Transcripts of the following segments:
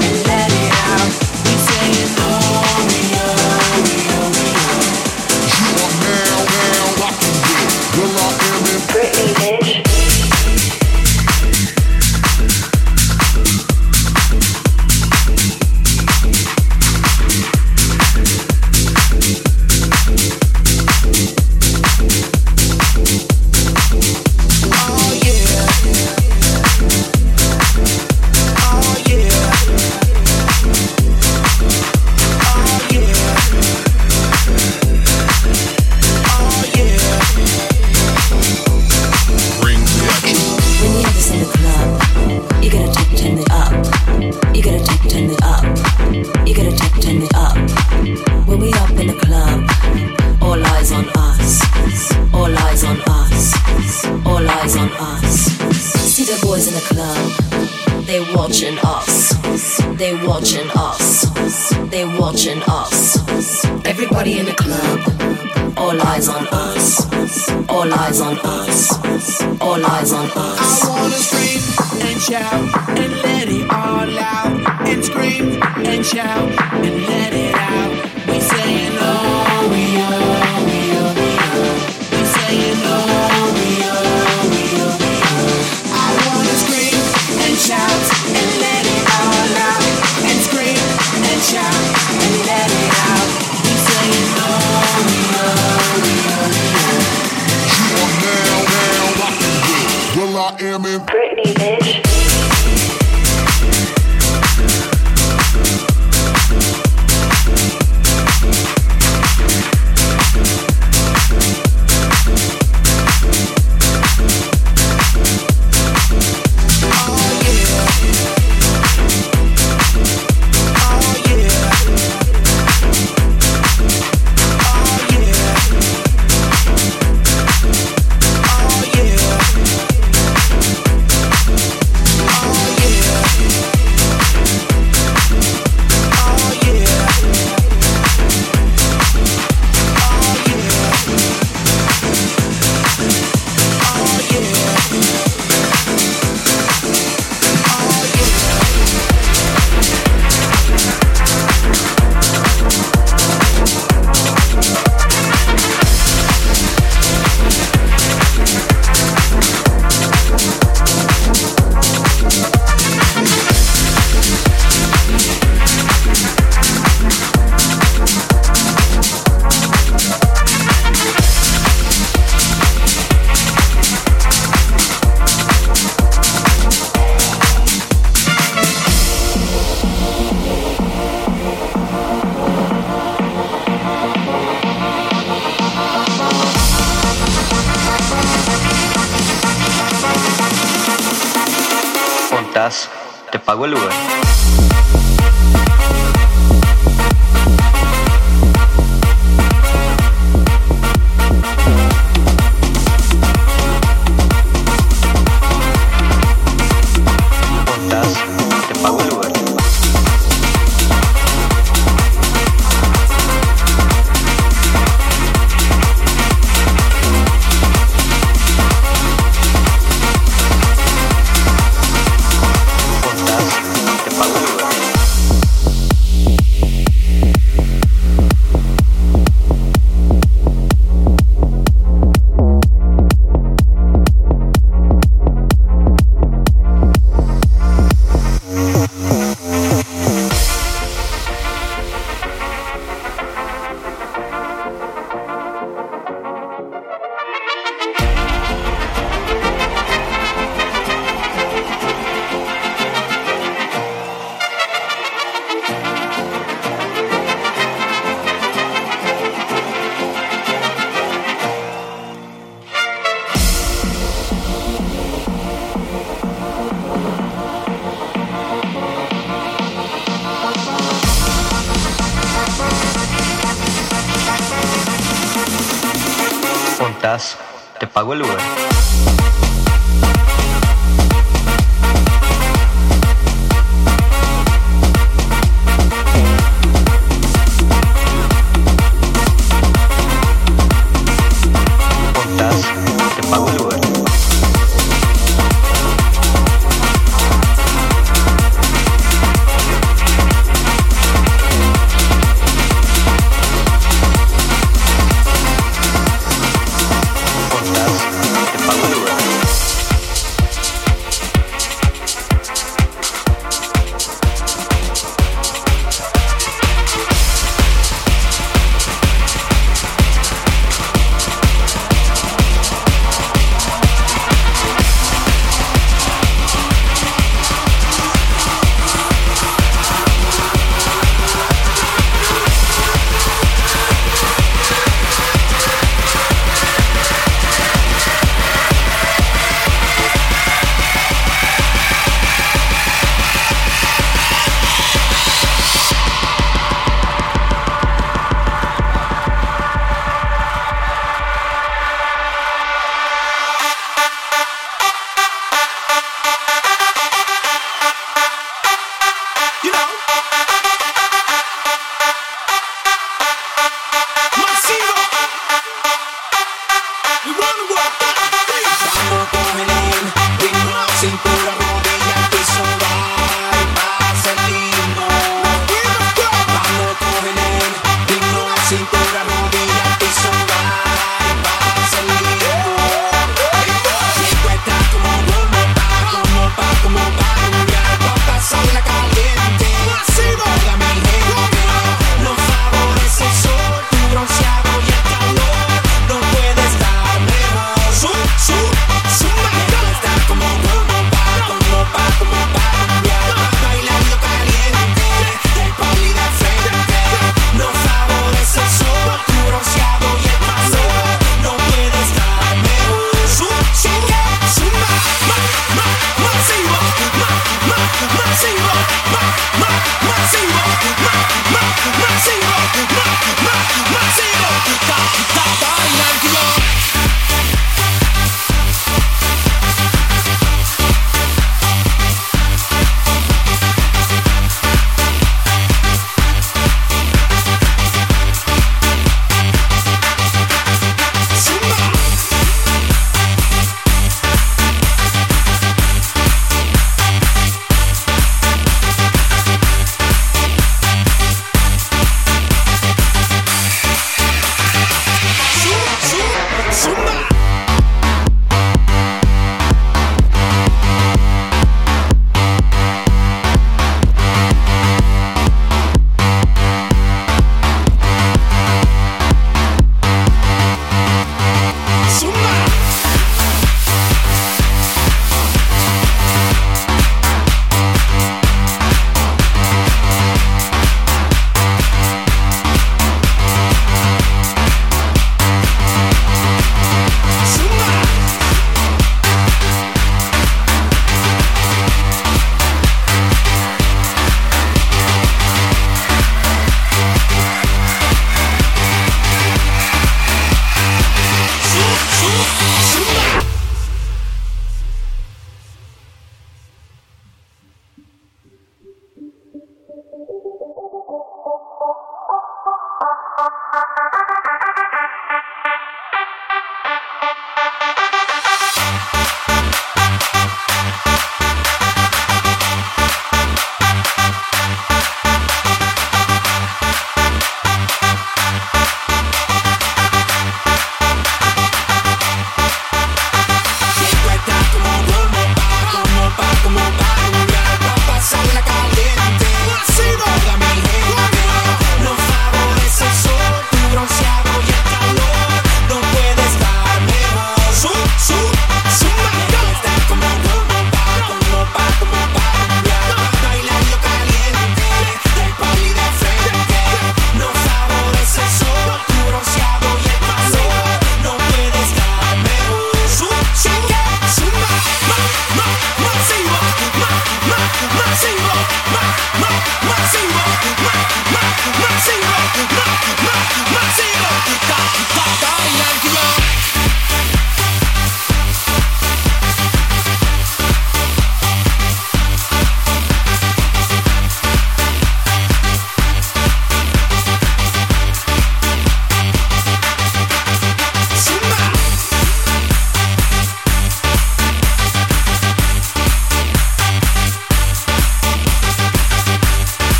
Thank you.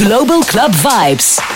Global Club Vibes.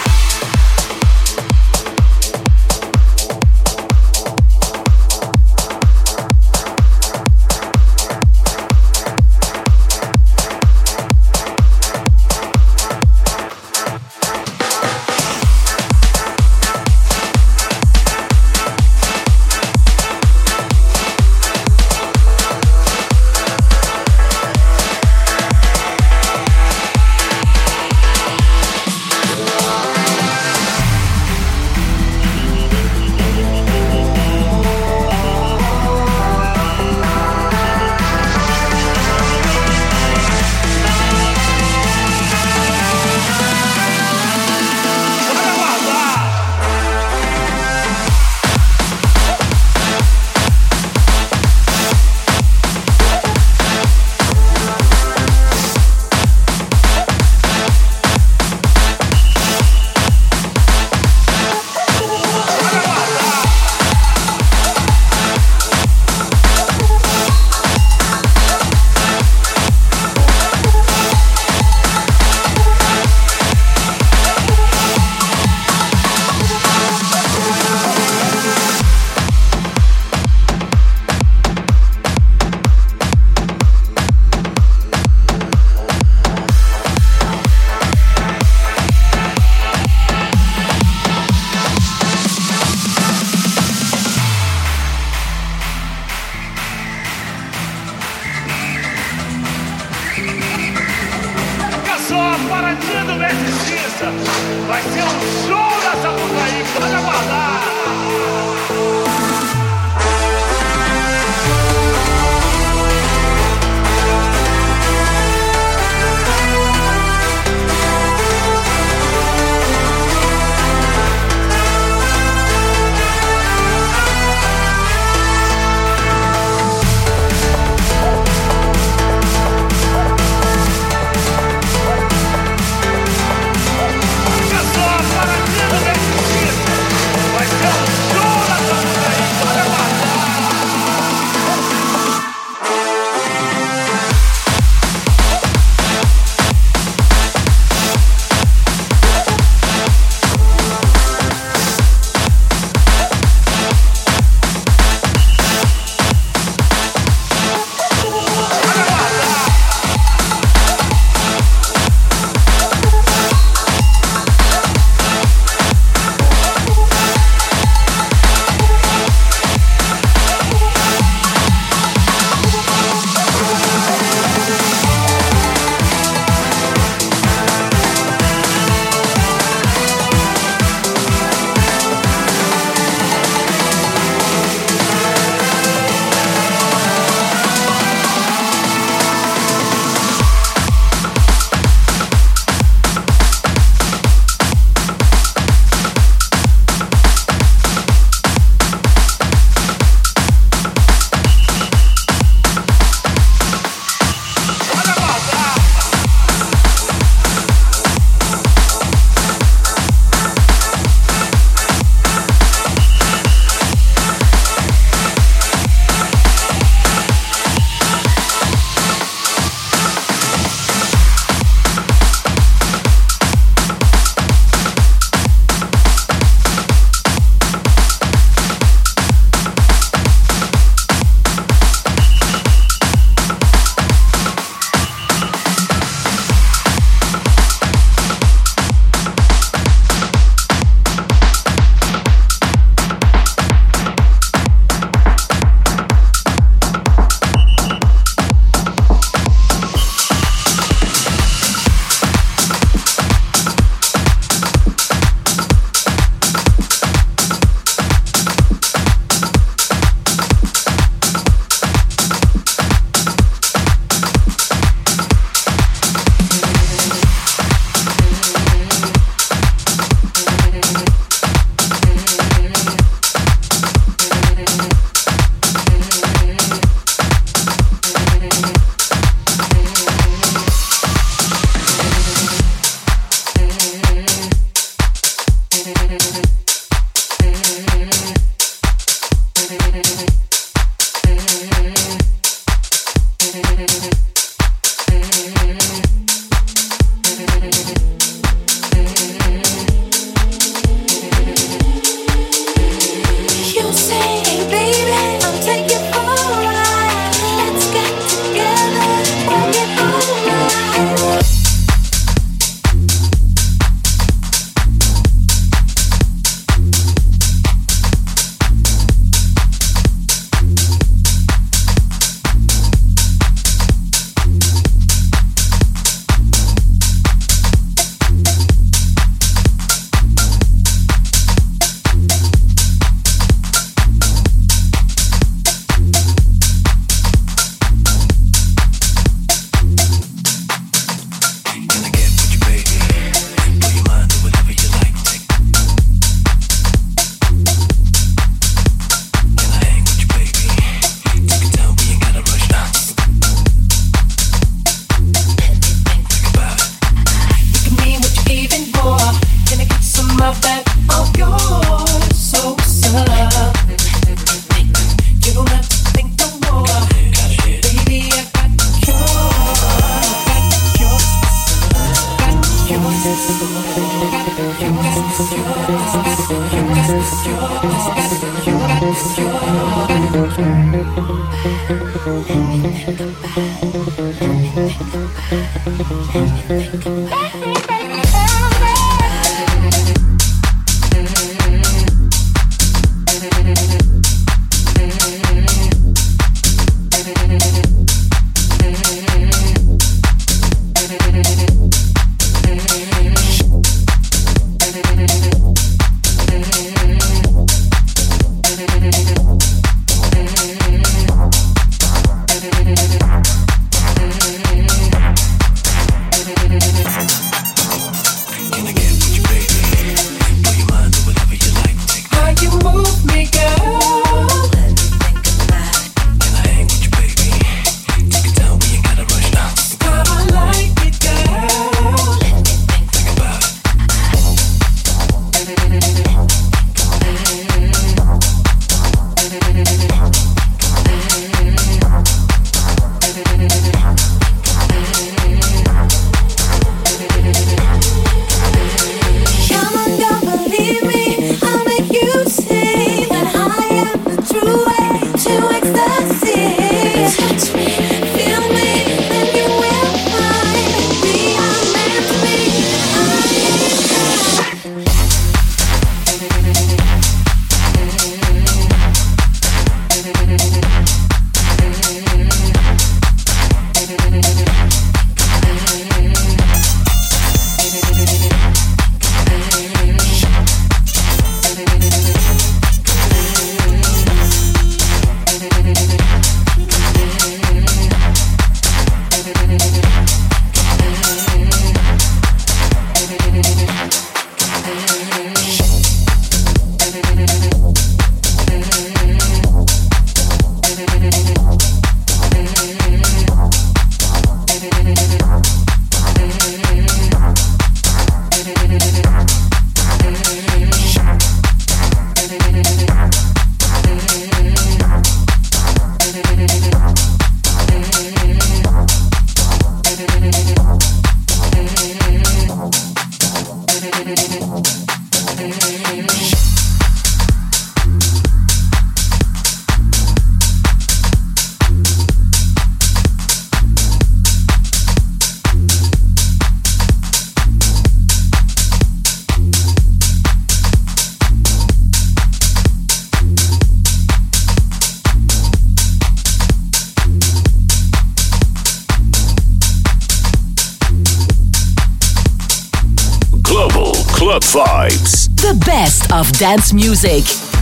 Dance music.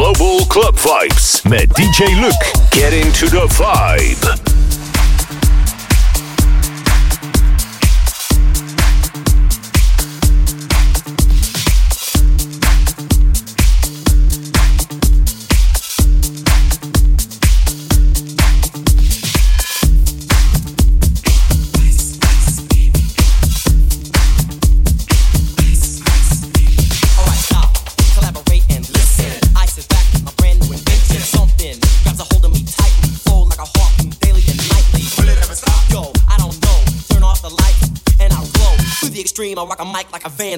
Global Club Vibes met DJ Luke. Get into the vibe.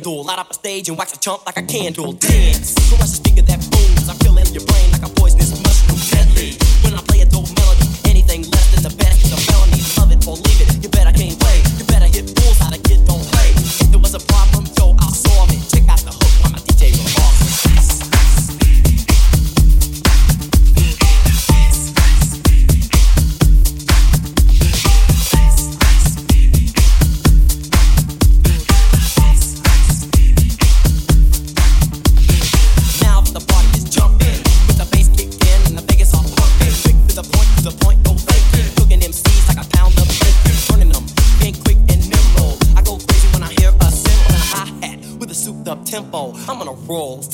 Vandal. Light up a stage and wax a chump like a candle. Dance, crush the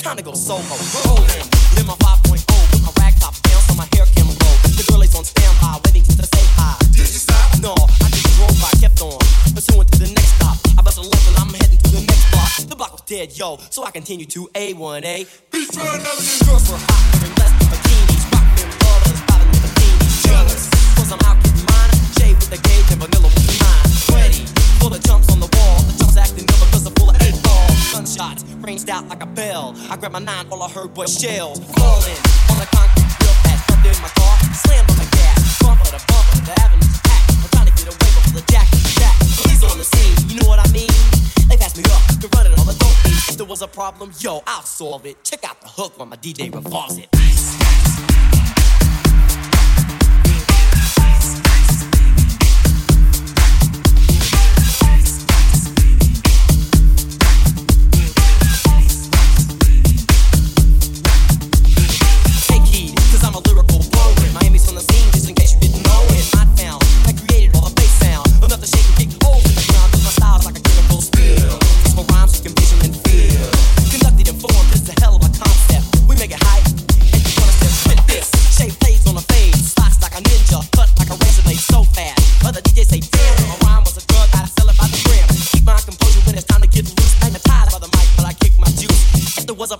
time to go solo. Rolling, live my 5.0, put my rag top down so my hair can roll. The girl is on standby, waiting just to say hi. Did you stop? No, I just drove by, kept on pursuing to the next stop. I bust a left and I'm heading to the next block. The block was dead, yo, so I continue to A1A. Girls were hot, like a bell. I grabbed my nine, all I heard was shells falling on the concrete real fast. Jumped in my car, slammed on the gas. Bumper to bumper, the avenue's packed. I'm trying to get away before the jack is jack. Police on the scene, you know what I mean? They passed me up, to run it all the dope beats. If there was a problem, yo, I'll solve it. Check out the hook while my DJ revolves it. Take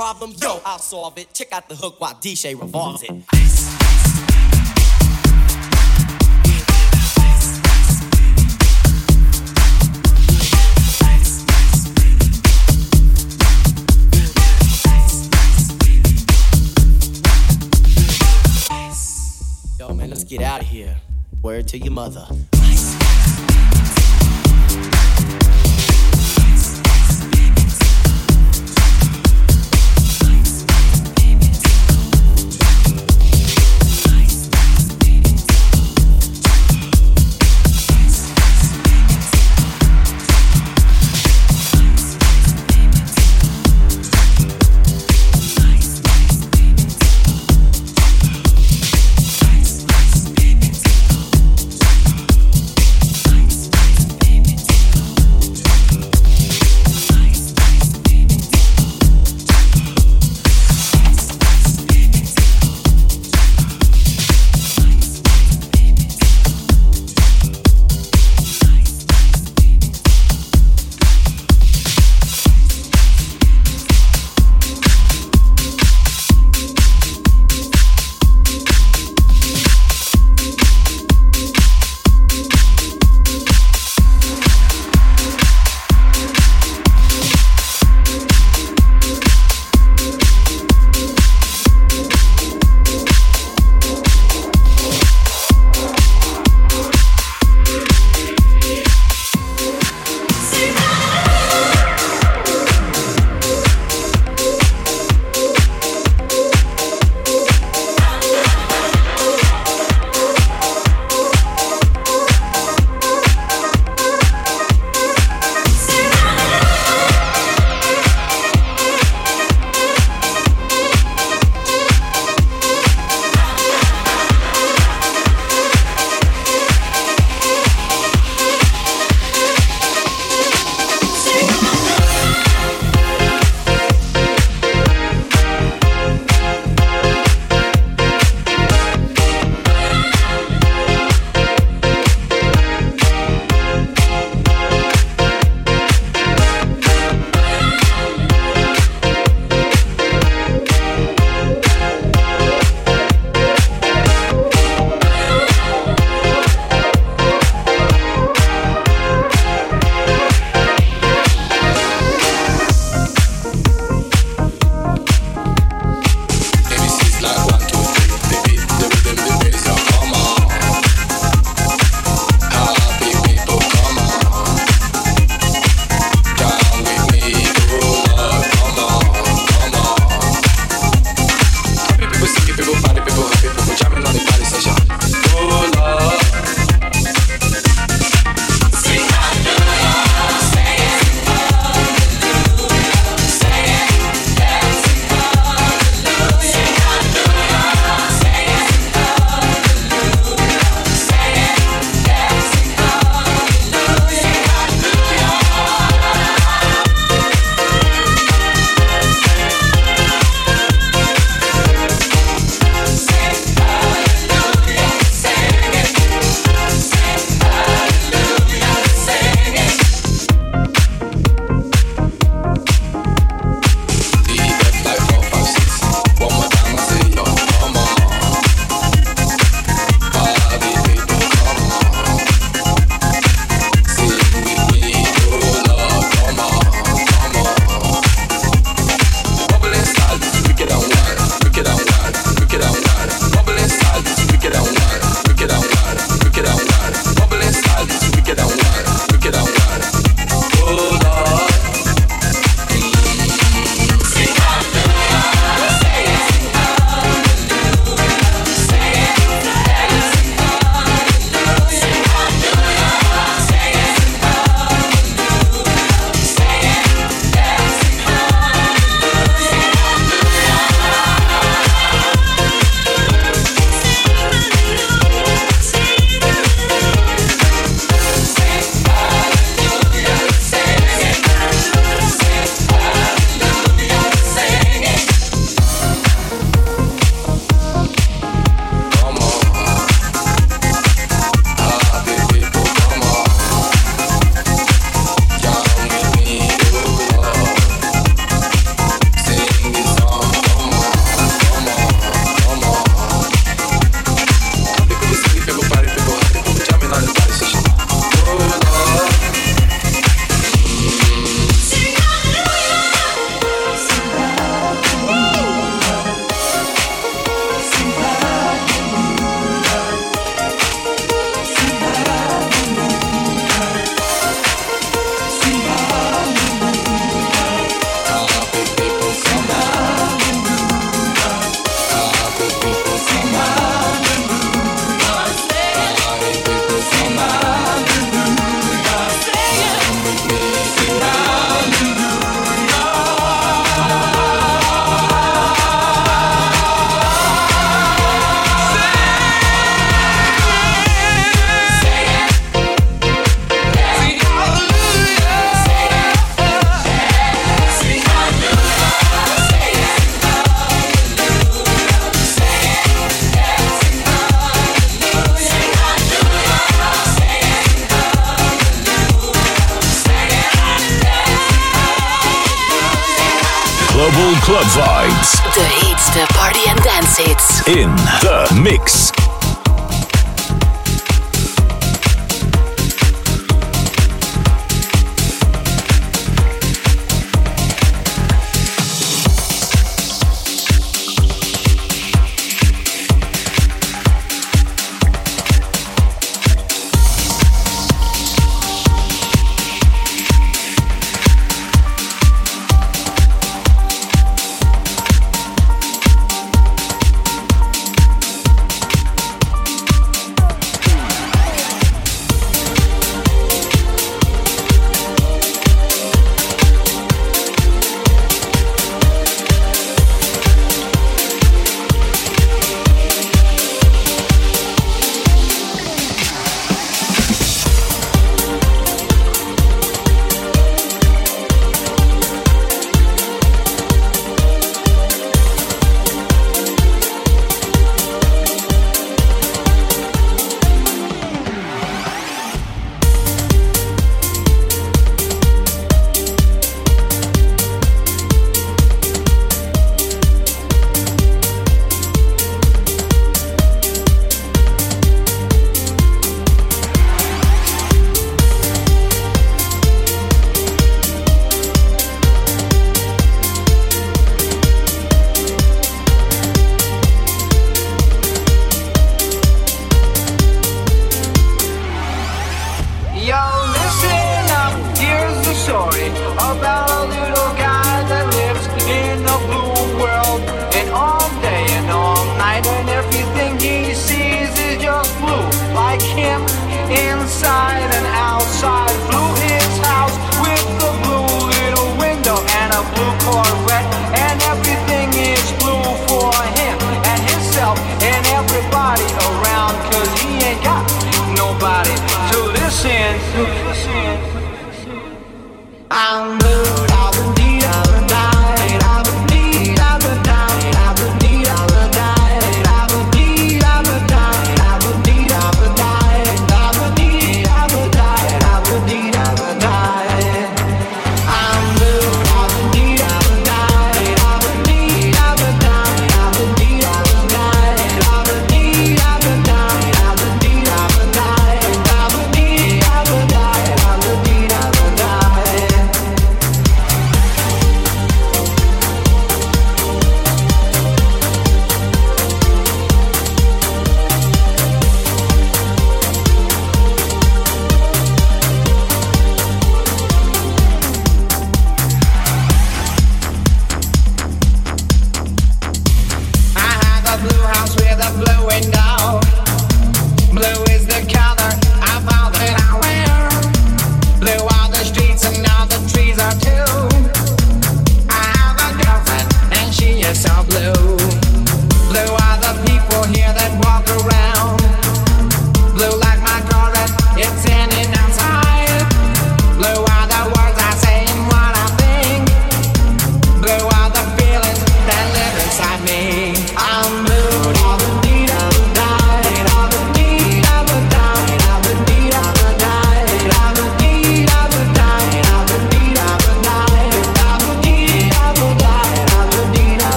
problem, yo, I'll solve it. Check out the hook while DJ revolves it. Yo, man, let's get out of here. Word to your mother.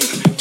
Grooving